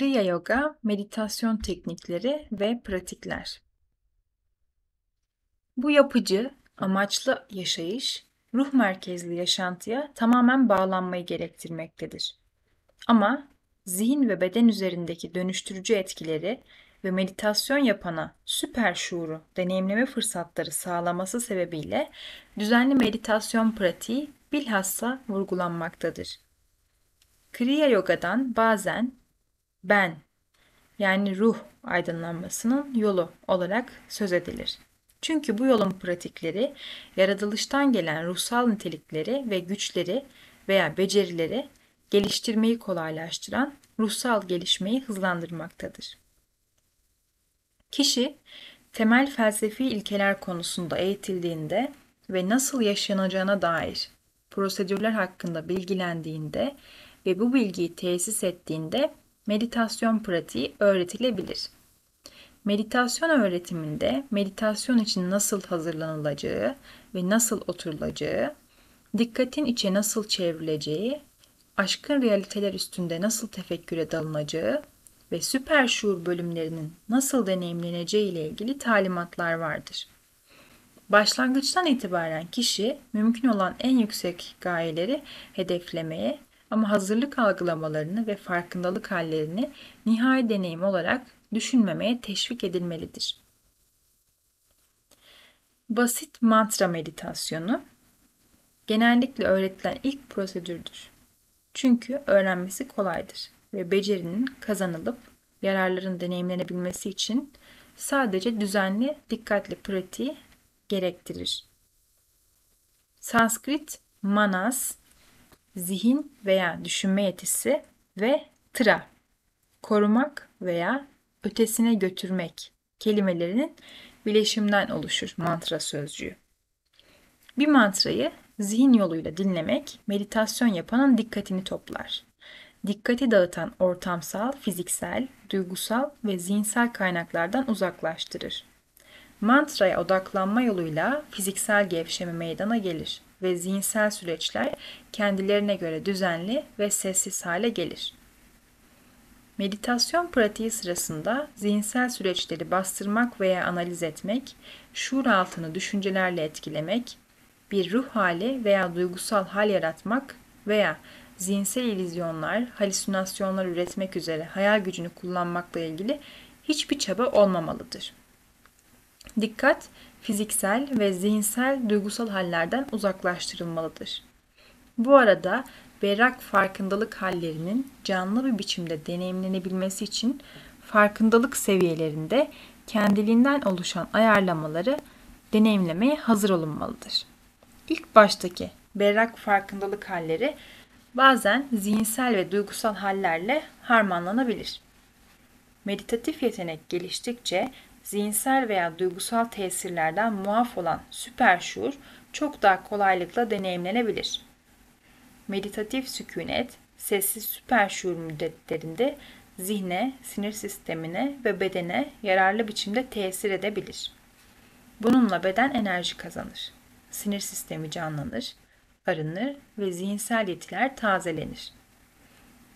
Kriya Yoga, meditasyon teknikleri ve pratikler. Bu yapıcı, amaçlı yaşayış, ruh merkezli yaşantıya tamamen bağlanmayı gerektirmektedir. Ama zihin ve beden üzerindeki dönüştürücü etkileri ve meditasyon yapana süper şuuru deneyimleme fırsatları sağlaması sebebiyle düzenli meditasyon pratiği bilhassa vurgulanmaktadır. Kriya Yoga'dan bazen ben yani ruh aydınlanmasının yolu olarak söz edilir. Çünkü bu yolun pratikleri yaratılıştan gelen ruhsal nitelikleri ve güçleri veya becerileri geliştirmeyi kolaylaştıran ruhsal gelişmeyi hızlandırmaktadır. Kişi temel felsefi ilkeler konusunda eğitildiğinde ve nasıl yaşanacağına dair prosedürler hakkında bilgilendiğinde ve bu bilgiyi tesis ettiğinde meditasyon pratiği öğretilebilir. Meditasyon öğretiminde meditasyon için nasıl hazırlanılacağı ve nasıl oturulacağı, dikkatin içe nasıl çevrileceği, aşkın realiteler üstünde nasıl tefekküre dalınacağı ve süper şuur bölümlerinin nasıl deneyimleneceği ile ilgili talimatlar vardır. Başlangıçtan itibaren kişi mümkün olan en yüksek gayeleri hedeflemeye ama hazırlık algılamalarını ve farkındalık hallerini nihai deneyim olarak düşünmemeye teşvik edilmelidir. Basit mantra meditasyonu genellikle öğretilen ilk prosedürdür. Çünkü öğrenmesi kolaydır ve becerinin kazanılıp yararların deneyimlenebilmesi için sadece düzenli, dikkatli pratiği gerektirir. Sanskrit manas zihin veya düşünme yetisi ve tra, korumak veya ötesine götürmek kelimelerinin bileşimden oluşur mantra sözcüğü. Bir mantrayı zihin yoluyla dinlemek meditasyon yapanın dikkatini toplar. Dikkati dağıtan ortamsal, fiziksel, duygusal ve zihinsel kaynaklardan uzaklaştırır. Mantraya odaklanma yoluyla fiziksel gevşeme meydana gelir ve zihinsel süreçler kendilerine göre düzenli ve sessiz hale gelir. Meditasyon pratiği sırasında zihinsel süreçleri bastırmak veya analiz etmek, şuur altını düşüncelerle etkilemek, bir ruh hali veya duygusal hal yaratmak veya zihinsel illüzyonlar, halüsinasyonlar üretmek üzere hayal gücünü kullanmakla ilgili hiçbir çaba olmamalıdır. Dikkat, fiziksel ve zihinsel duygusal hallerden uzaklaştırılmalıdır. Bu arada berrak farkındalık hallerinin canlı bir biçimde deneyimlenebilmesi için farkındalık seviyelerinde kendiliğinden oluşan ayarlamaları deneyimlemeye hazır olunmalıdır. İlk baştaki berrak farkındalık halleri bazen zihinsel ve duygusal hallerle harmanlanabilir. Meditatif yetenek geliştikçe zihinsel veya duygusal tesirlerden muaf olan süper şuur çok daha kolaylıkla deneyimlenebilir. Meditatif sükunet, sessiz süper şuur müddetlerinde zihne, sinir sistemine ve bedene yararlı biçimde tesir edebilir. Bununla beden enerji kazanır. Sinir sistemi canlanır, arınır ve zihinsel yetiler tazelenir.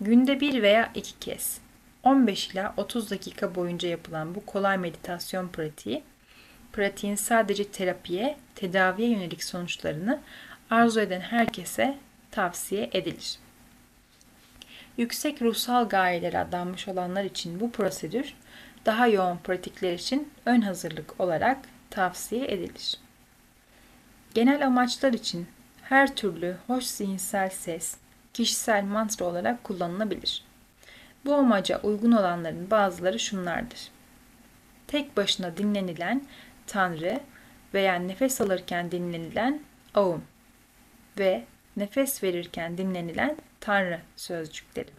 Günde bir veya iki kez 15 ila 30 dakika boyunca yapılan bu kolay meditasyon pratiği, pratiğin sadece terapiye, tedaviye yönelik sonuçlarını arzu eden herkese tavsiye edilir. Yüksek ruhsal gayelere adanmış olanlar için bu prosedür daha yoğun pratikler için ön hazırlık olarak tavsiye edilir. Genel amaçlar için her türlü hoş zihinsel ses, kişisel mantra olarak kullanılabilir. Bu amaca uygun olanların bazıları şunlardır. Tek başına dinlenilen Tanrı veya nefes alırken dinlenilen Aum ve nefes verirken dinlenilen Tanrı sözcükleri.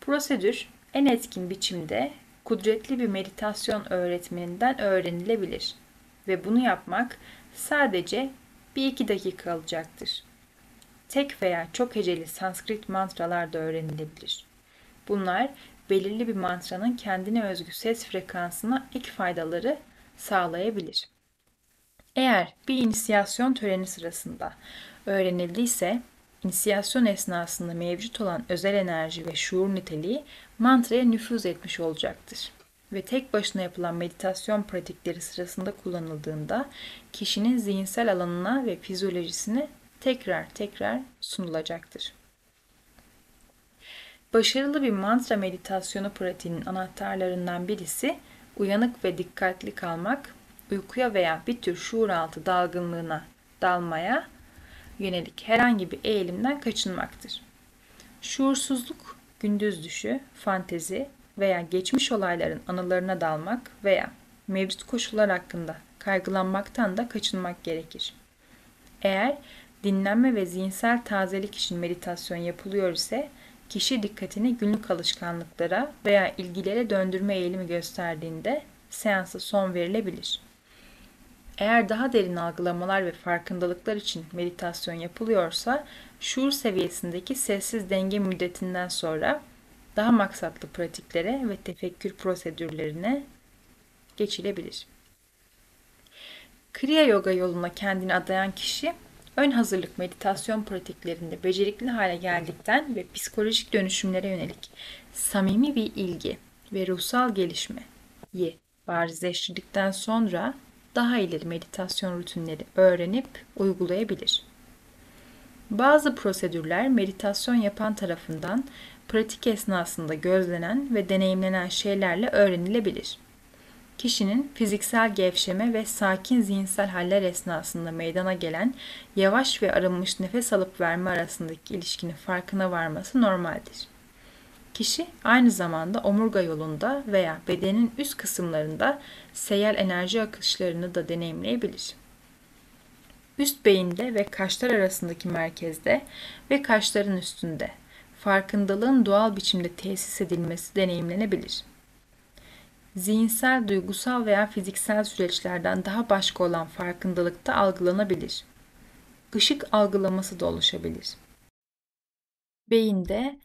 Prosedür en etkin biçimde kudretli bir meditasyon öğretmeninden öğrenilebilir ve bunu yapmak sadece bir iki dakika alacaktır. Tek veya çok heceli Sanskrit mantralar da öğrenilebilir. Bunlar belirli bir mantranın kendine özgü ses frekansına ek faydaları sağlayabilir. Eğer bir inisiyasyon töreni sırasında öğrenildiyse inisiyasyon esnasında mevcut olan özel enerji ve şuur niteliği mantraya nüfuz etmiş olacaktır. Ve tek başına yapılan meditasyon pratikleri sırasında kullanıldığında kişinin zihinsel alanına ve fizyolojisine tekrar tekrar sunulacaktır. Başarılı bir mantra meditasyonu pratiğinin anahtarlarından birisi uyanık ve dikkatli kalmak, uykuya veya bir tür şuuraltı dalgınlığına dalmaya yönelik herhangi bir eğilimden kaçınmaktır. Şuursuzluk, gündüz düşü, fantezi veya geçmiş olayların anılarına dalmak veya mevcut koşullar hakkında kaygılanmaktan da kaçınmak gerekir. Eğer dinlenme ve zihinsel tazelik için meditasyon yapılıyor ise kişi dikkatini günlük alışkanlıklara veya ilgilere döndürme eğilimi gösterdiğinde seansa son verilebilir. Eğer daha derin algılamalar ve farkındalıklar için meditasyon yapılıyorsa, şuur seviyesindeki sessiz denge müddetinden sonra daha maksatlı pratiklere ve tefekkür prosedürlerine geçilebilir. Kriya Yoga yoluna kendini adayan kişi, ön hazırlık meditasyon pratiklerinde becerikli hale geldikten ve psikolojik dönüşümlere yönelik samimi bir ilgi ve ruhsal gelişmeyi barizleştirdikten sonra daha ileri meditasyon rutinleri öğrenip uygulayabilir. Bazı prosedürler meditasyon yapan tarafından pratik esnasında gözlenen ve deneyimlenen şeylerle öğrenilebilir. Kişinin fiziksel gevşeme ve sakin zihinsel haller esnasında meydana gelen yavaş ve arınmış nefes alıp verme arasındaki ilişkinin farkına varması normaldir. Kişi aynı zamanda omurga yolunda veya bedenin üst kısımlarında seyel enerji akışlarını da deneyimleyebilir. Üst beyinde ve kaşlar arasındaki merkezde ve kaşların üstünde farkındalığın doğal biçimde tesis edilmesi deneyimlenebilir. Zihinsel, duygusal veya fiziksel süreçlerden daha başka olan farkındalıkta algılanabilir. Işık algılaması da oluşabilir. Beyinde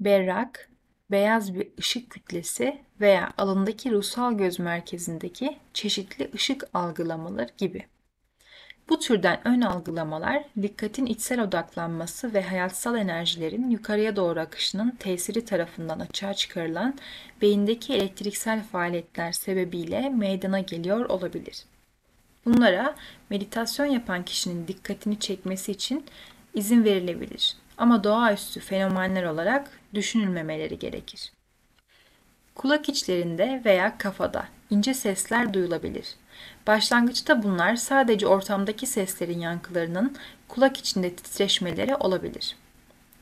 berrak, beyaz bir ışık kütlesi veya alındaki ruhsal göz merkezindeki çeşitli ışık algılamaları gibi. Bu türden ön algılamalar dikkatin içsel odaklanması ve hayatsal enerjilerin yukarıya doğru akışının tesiri tarafından açığa çıkarılan beyindeki elektriksel faaliyetler sebebiyle meydana geliyor olabilir. Bunlara meditasyon yapan kişinin dikkatini çekmesi için izin verilebilir ama doğaüstü fenomenler olarak düşünülmemeleri gerekir. Kulak içlerinde veya kafada ince sesler duyulabilir. Başlangıçta bunlar sadece ortamdaki seslerin yankılarının kulak içinde titreşmeleri olabilir.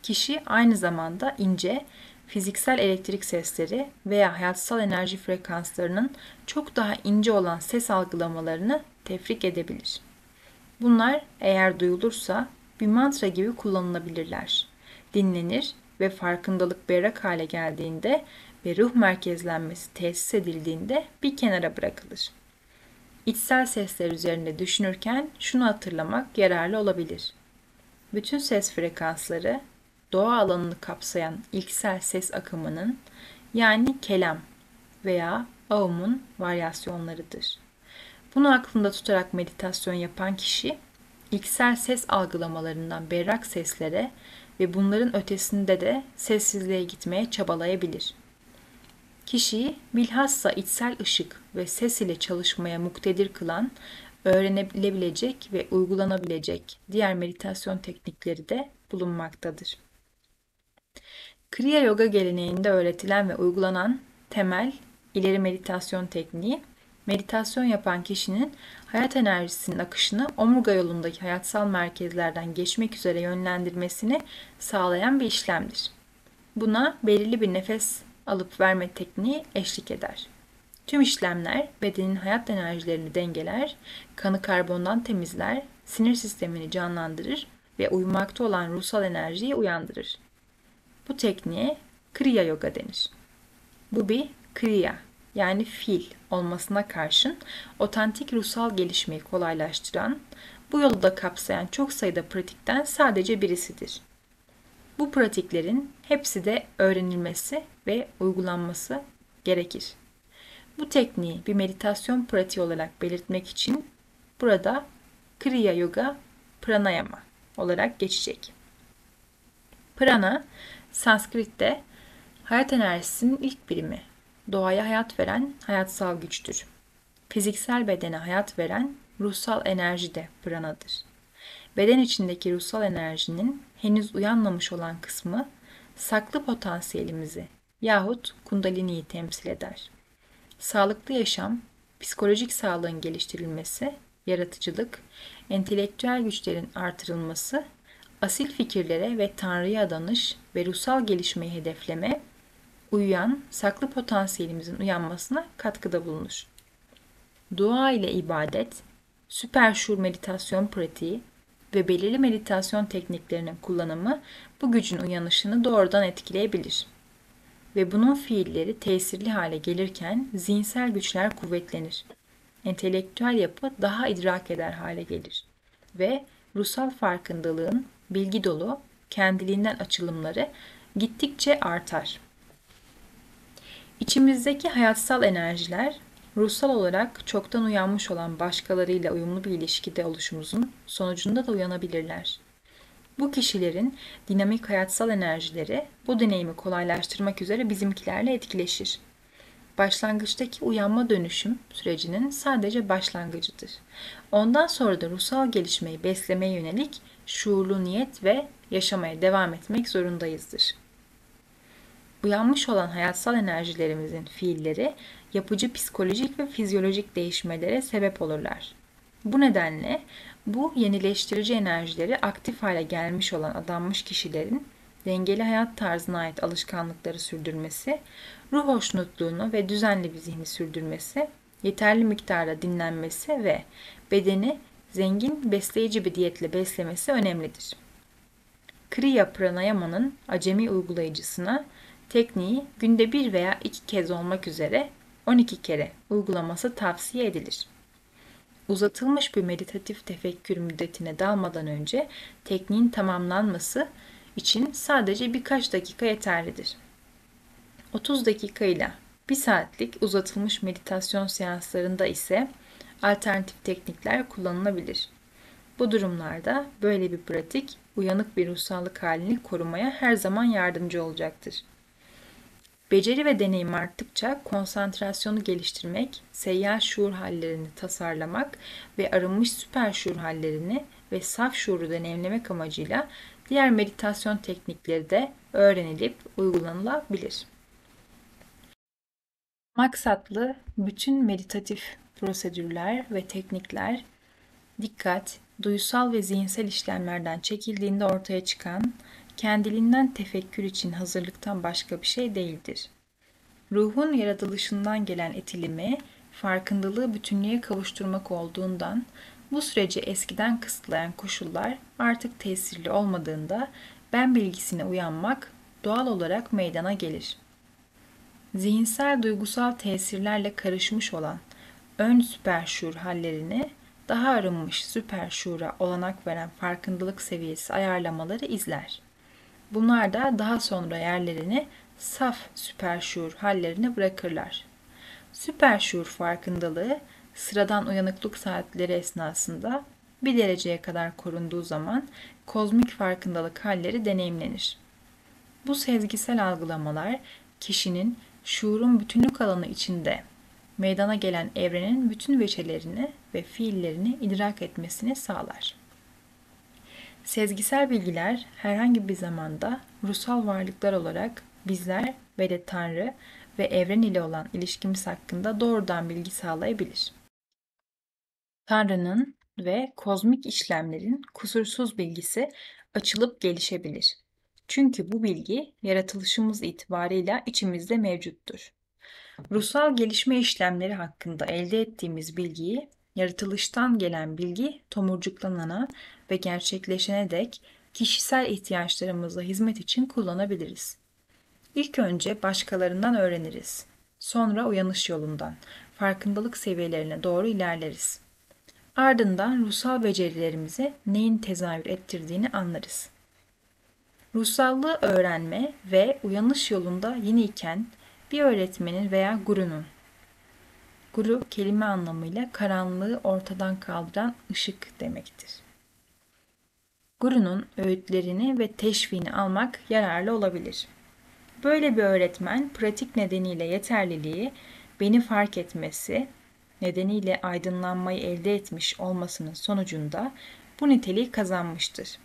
Kişi aynı zamanda ince, fiziksel elektrik sesleri veya hayatsal enerji frekanslarının çok daha ince olan ses algılamalarını tefrik edebilir. Bunlar eğer duyulursa bir mantra gibi kullanılabilirler. Dinlenir ve farkındalık berrak hale geldiğinde ve ruh merkezlenmesi tesis edildiğinde bir kenara bırakılır. İçsel sesler üzerinde düşünürken şunu hatırlamak yararlı olabilir. Bütün ses frekansları doğa alanını kapsayan ilksel ses akımının yani kelam veya aumun varyasyonlarıdır. Bunu aklında tutarak meditasyon yapan kişi ilksel ses algılamalarından berrak seslere ve bunların ötesinde de sessizliğe gitmeye çabalayabilir. Kişiyi bilhassa içsel ışık ve ses ile çalışmaya muktedir kılan, öğrenilebilecek ve uygulanabilecek diğer meditasyon teknikleri de bulunmaktadır. Kriya Yoga geleneğinde öğretilen ve uygulanan temel ileri meditasyon tekniği meditasyon yapan kişinin hayat enerjisinin akışını omurga yolundaki hayatsal merkezlerden geçmek üzere yönlendirmesini sağlayan bir işlemdir. Buna belirli bir nefes alıp verme tekniği eşlik eder. Tüm işlemler bedenin hayat enerjilerini dengeler, kanı karbondan temizler, sinir sistemini canlandırır ve uyumakta olan ruhsal enerjiyi uyandırır. Bu tekniğe Kriya Yoga denir. Bu bir Kriya yani fil olmasına karşın otantik ruhsal gelişmeyi kolaylaştıran, bu yolu da kapsayan çok sayıda pratikten sadece birisidir. Bu pratiklerin hepsi de öğrenilmesi ve uygulanması gerekir. Bu tekniği bir meditasyon pratiği olarak belirtmek için burada Kriya Yoga Pranayama olarak geçecek. Prana, Sanskrit'te hayat enerjisinin ilk birimi. Doğaya hayat veren hayatsal güçtür. Fiziksel bedene hayat veren ruhsal enerji de pranadır. Beden içindeki ruhsal enerjinin henüz uyanmamış olan kısmı saklı potansiyelimizi yahut kundaliniyi temsil eder. Sağlıklı yaşam, psikolojik sağlığın geliştirilmesi, yaratıcılık, entelektüel güçlerin artırılması, asil fikirlere ve Tanrı'ya adanış ve ruhsal gelişmeyi hedefleme, uyuyan, saklı potansiyelimizin uyanmasına katkıda bulunur. Dua ile ibadet, süper şuur meditasyon pratiği ve belirli meditasyon tekniklerinin kullanımı bu gücün uyanışını doğrudan etkileyebilir. Ve bunun fiilleri tesirli hale gelirken zihinsel güçler kuvvetlenir. Entelektüel yapı daha idrak eder hale gelir. Ve ruhsal farkındalığın bilgi dolu, kendiliğinden açılımları gittikçe artar. İçimizdeki hayatsal enerjiler ruhsal olarak çoktan uyanmış olan başkalarıyla uyumlu bir ilişkide oluşumuzun sonucunda da uyanabilirler. Bu kişilerin dinamik hayatsal enerjileri bu deneyimi kolaylaştırmak üzere bizimkilerle etkileşir. Başlangıçtaki uyanma dönüşüm sürecinin sadece başlangıcıdır. Ondan sonra da ruhsal gelişmeyi beslemeye yönelik şuurlu niyet ve yaşamaya devam etmek zorundayızdır. Uyanmış olan hayatsal enerjilerimizin fiilleri yapıcı psikolojik ve fizyolojik değişmelere sebep olurlar. Bu nedenle bu yenileştirici enerjileri aktif hale gelmiş olan adanmış kişilerin dengeli hayat tarzına ait alışkanlıkları sürdürmesi, ruh hoşnutluğunu ve düzenli bir zihni sürdürmesi, yeterli miktarda dinlenmesi ve bedeni zengin besleyici bir diyetle beslemesi önemlidir. Kriya Pranayama'nın acemi uygulayıcısına tekniği günde bir veya iki kez olmak üzere 12 kere uygulaması tavsiye edilir. Uzatılmış bir meditatif tefekkür müddetine dalmadan önce tekniğin tamamlanması için sadece birkaç dakika yeterlidir. 30 dakika ile 1 saatlik uzatılmış meditasyon seanslarında ise alternatif teknikler kullanılabilir. Bu durumlarda böyle bir pratik uyanık bir ruhsallık halini korumaya her zaman yardımcı olacaktır. Beceri ve deneyim arttıkça konsantrasyonu geliştirmek, seyyar şuur hallerini tasarlamak ve arınmış süper şuur hallerini ve saf şuuru deneyimlemek amacıyla diğer meditasyon teknikleri de öğrenilip uygulanılabilir. Maksatlı bütün meditatif prosedürler ve teknikler dikkat, duysal ve zihinsel işlemlerden çekildiğinde ortaya çıkan kendiliğinden tefekkür için hazırlıktan başka bir şey değildir. Ruhun yaratılışından gelen etilimi, farkındalığı bütünlüğe kavuşturmak olduğundan bu süreci eskiden kısıtlayan koşullar artık tesirli olmadığında ben bilgisine uyanmak doğal olarak meydana gelir. Zihinsel duygusal tesirlerle karışmış olan ön süperşuur hallerini daha arınmış süperşuura olanak veren farkındalık seviyesi ayarlamaları izler. Bunlar da daha sonra yerlerini saf süperşuur hallerine bırakırlar. Süperşuur farkındalığı sıradan uyanıklık saatleri esnasında bir dereceye kadar korunduğu zaman kozmik farkındalık halleri deneyimlenir. Bu sezgisel algılamalar kişinin şuurun bütünlük alanı içinde meydana gelen evrenin bütün veçelerini ve fiillerini idrak etmesini sağlar. Sezgisel bilgiler herhangi bir zamanda ruhsal varlıklar olarak bizler ve de Tanrı ve evren ile olan ilişkimiz hakkında doğrudan bilgi sağlayabilir. Tanrı'nın ve kozmik işlemlerin kusursuz bilgisi açılıp gelişebilir. Çünkü bu bilgi yaratılışımız itibarıyla içimizde mevcuttur. Ruhsal gelişme işlemleri hakkında elde ettiğimiz bilgiyi yaratılıştan gelen bilgi tomurcuklanana ve gerçekleşene dek kişisel ihtiyaçlarımıza hizmet için kullanabiliriz. İlk önce başkalarından öğreniriz. Sonra uyanış yolundan, farkındalık seviyelerine doğru ilerleriz. Ardından ruhsal becerilerimizi neyin tezahür ettirdiğini anlarız. Ruhsallığı öğrenme ve uyanış yolunda yeni iken bir öğretmenin veya gurunun Guru kelime anlamıyla karanlığı ortadan kaldıran ışık demektir. Guru'nun öğütlerini ve teşviğini almak yararlı olabilir. Böyle bir öğretmen pratik nedeniyle yeterliliği, beni fark etmesi nedeniyle aydınlanmayı elde etmiş olmasının sonucunda bu niteliği kazanmıştır.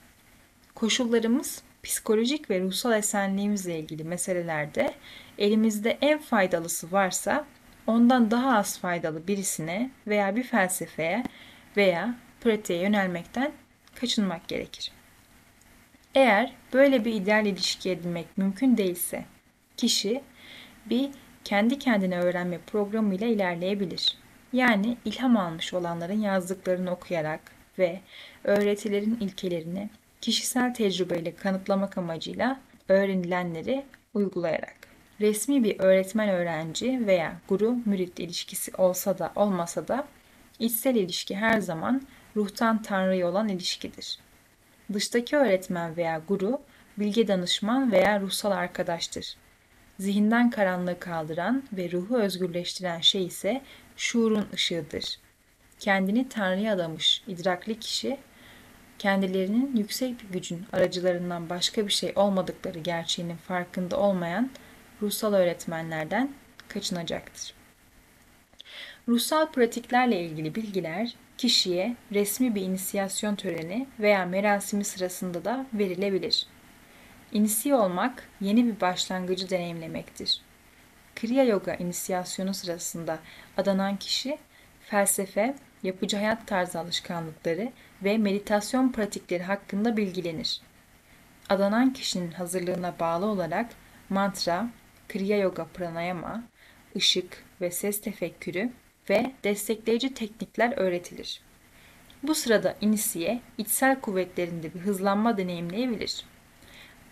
Koşullarımız psikolojik ve ruhsal esenliğimizle ilgili meselelerde elimizde en faydalısı varsa ondan daha az faydalı birisine veya bir felsefeye veya pratiğe yönelmekten kaçınmak gerekir. Eğer böyle bir ideal ilişki edinmek mümkün değilse kişi bir kendi kendine öğrenme programıyla ilerleyebilir. Yani ilham almış olanların yazdıklarını okuyarak ve öğretilerin ilkelerini kişisel tecrübeyle kanıtlamak amacıyla öğrenilenleri uygulayarak. Resmi bir öğretmen öğrenci veya guru mürit ilişkisi olsa da olmasa da içsel ilişki her zaman ruhtan tanrıya olan ilişkidir. Dıştaki öğretmen veya guru bilge danışman veya ruhsal arkadaştır. Zihinden karanlığı kaldıran ve ruhu özgürleştiren şey ise şuurun ışığıdır. Kendini Tanrı'ya adamış idrakli kişi, kendilerinin yüksek bir gücün aracılarından başka bir şey olmadıkları gerçeğinin farkında olmayan ruhsal öğretmenlerden kaçınacaktır. Ruhsal pratiklerle ilgili bilgiler kişiye resmi bir inisiyasyon töreni veya merasimi sırasında da verilebilir. İnisiye olmak yeni bir başlangıcı deneyimlemektir. Kriya Yoga inisiyasyonu sırasında adanan kişi felsefe, yapıcı hayat tarzı alışkanlıkları ve meditasyon pratikleri hakkında bilgilenir. Adanan kişinin hazırlığına bağlı olarak mantra, Kriya Yoga pranayama, ışık ve ses tefekkürü ve destekleyici teknikler öğretilir. Bu sırada inisiye içsel kuvvetlerinde bir hızlanma deneyimleyebilir.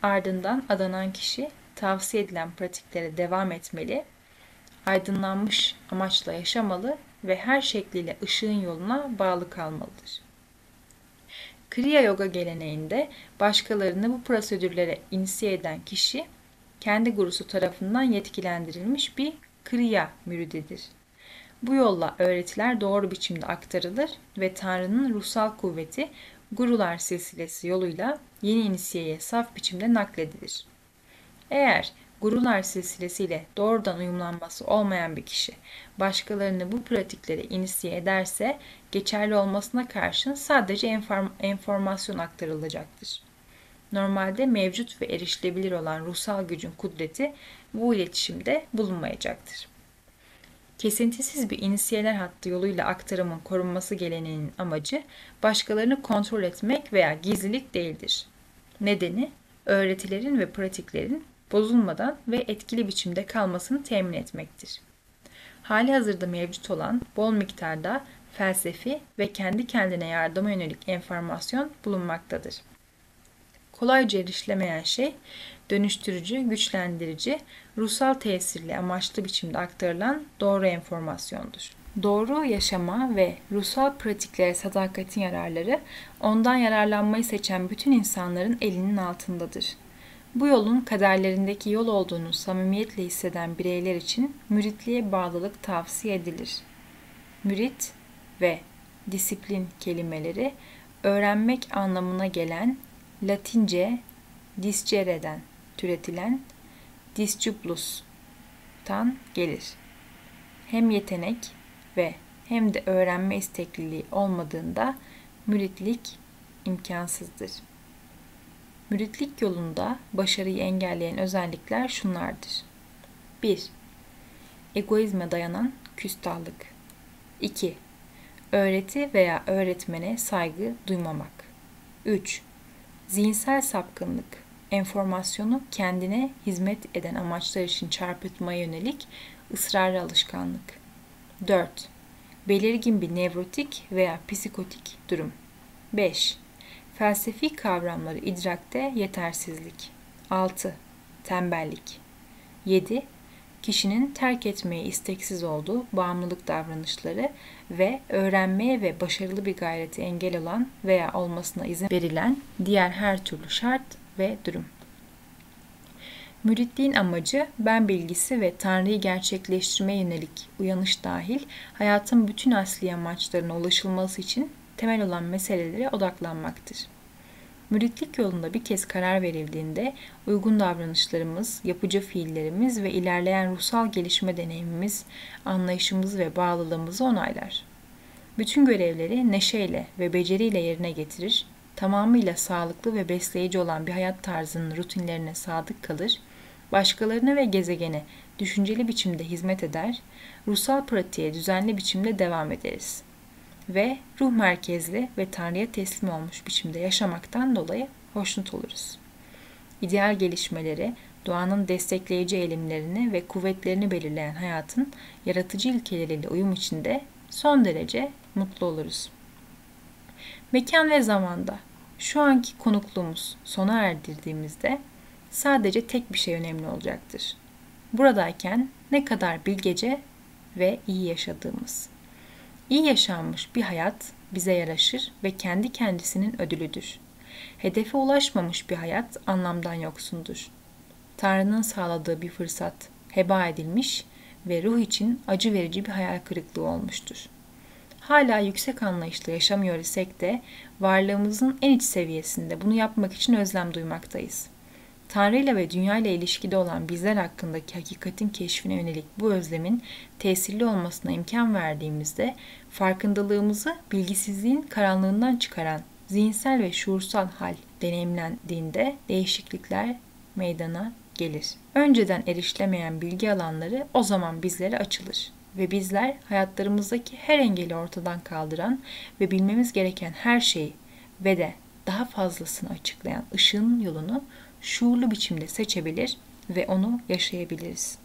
Ardından adanan kişi tavsiye edilen pratiklere devam etmeli, aydınlanmış amaçla yaşamalı ve her şekliyle ışığın yoluna bağlı kalmalıdır. Kriya Yoga geleneğinde başkalarını bu prosedürlere inisiye eden kişi kendi gurusu tarafından yetkilendirilmiş bir Kriya mürididir. Bu yolla öğretiler doğru biçimde aktarılır ve Tanrı'nın ruhsal kuvveti gurular silsilesi yoluyla yeni inisiyeye saf biçimde nakledilir. Eğer gurular silsilesiyle doğrudan uyumlanması olmayan bir kişi başkalarını bu pratiklere inisiye ederse geçerli olmasına karşın sadece enform enformasyon aktarılacaktır. Normalde mevcut ve erişilebilir olan ruhsal gücün kudreti bu iletişimde bulunmayacaktır. Kesintisiz bir inisiyeler hattı yoluyla aktarımın korunması geleneğinin amacı başkalarını kontrol etmek veya gizlilik değildir. Nedeni öğretilerin ve pratiklerin bozulmadan ve etkili biçimde kalmasını temin etmektir. Hali hazırda mevcut olan bol miktarda felsefi ve kendi kendine yardıma yönelik enformasyon bulunmaktadır. Kolayca erişilemeyen şey, dönüştürücü, güçlendirici, ruhsal tesirli amaçlı biçimde aktarılan doğru enformasyondur. Doğru yaşama ve ruhsal pratiklere sadakatin yararları ondan yararlanmayı seçen bütün insanların elinin altındadır. Bu yolun kaderlerindeki yol olduğunu samimiyetle hisseden bireyler için müritliğe bağlılık tavsiye edilir. Mürit ve disiplin kelimeleri öğrenmek anlamına gelen Latince discere'den türetilen disciplus'tan gelir. Hem yetenek ve hem de öğrenme istekliliği olmadığında müritlik imkansızdır. Müritlik yolunda başarıyı engelleyen özellikler şunlardır. 1. Egoizme dayanan küstahlık. 2. Öğreti veya öğretmene saygı duymamak. 3. Zihinsel sapkınlık. Enformasyonu kendine hizmet eden amaçlar için çarpıtmaya yönelik ısrarlı alışkanlık. 4. Belirgin bir nevrotik veya psikotik durum. 5. Felsefi kavramları idrakte yetersizlik. 6. Tembellik. 7. Kişinin terk etmeye isteksiz olduğu bağımlılık davranışları ve öğrenmeye ve başarılı bir gayreti engel olan veya olmasına izin verilen diğer her türlü şart ve durum. Müritliğin amacı ben bilgisi ve Tanrı'yı gerçekleştirmeye yönelik uyanış dahil hayatın bütün asli amaçlarına ulaşılması için temel olan meselelere odaklanmaktır. Müritlik yolunda bir kez karar verildiğinde uygun davranışlarımız, yapıcı fiillerimiz ve ilerleyen ruhsal gelişme deneyimimiz, anlayışımız ve bağlılığımızı onaylar. Bütün görevleri neşeyle ve beceriyle yerine getirir, tamamıyla sağlıklı ve besleyici olan bir hayat tarzının rutinlerine sadık kalır, başkalarına ve gezegene düşünceli biçimde hizmet eder, ruhsal pratiğe düzenli biçimde devam ederiz.'' Ve ruh merkezli ve Tanrı'ya teslim olmuş biçimde yaşamaktan dolayı hoşnut oluruz. İdeal gelişmeleri, doğanın destekleyici eğilimlerini ve kuvvetlerini belirleyen hayatın yaratıcı ilkeleriyle uyum içinde son derece mutlu oluruz. Mekan ve zamanda şu anki konukluğumuz sona erdirdiğimizde sadece tek bir şey önemli olacaktır. Buradayken ne kadar bilgece ve iyi yaşadığımız. İyi yaşanmış bir hayat bize yaraşır ve kendi kendisinin ödülüdür. Hedefe ulaşmamış bir hayat anlamdan yoksundur. Tanrı'nın sağladığı bir fırsat heba edilmiş ve ruh için acı verici bir hayal kırıklığı olmuştur. Hala yüksek anlayışla yaşamıyor isek de varlığımızın en iç seviyesinde bunu yapmak için özlem duymaktayız. Tanrı ile ve dünya ile ilişkide olan bizler hakkındaki hakikatin keşfine yönelik bu özlemin tesirli olmasına imkan verdiğimizde farkındalığımızı bilgisizliğin karanlığından çıkaran zihinsel ve şuursal hal deneyimlendiğinde değişiklikler meydana gelir. Önceden erişilemeyen bilgi alanları o zaman bizlere açılır ve bizler hayatlarımızdaki her engeli ortadan kaldıran ve bilmemiz gereken her şeyi ve de daha fazlasını açıklayan ışığın yolunu şuurlu biçimde seçebilir ve onu yaşayabiliriz.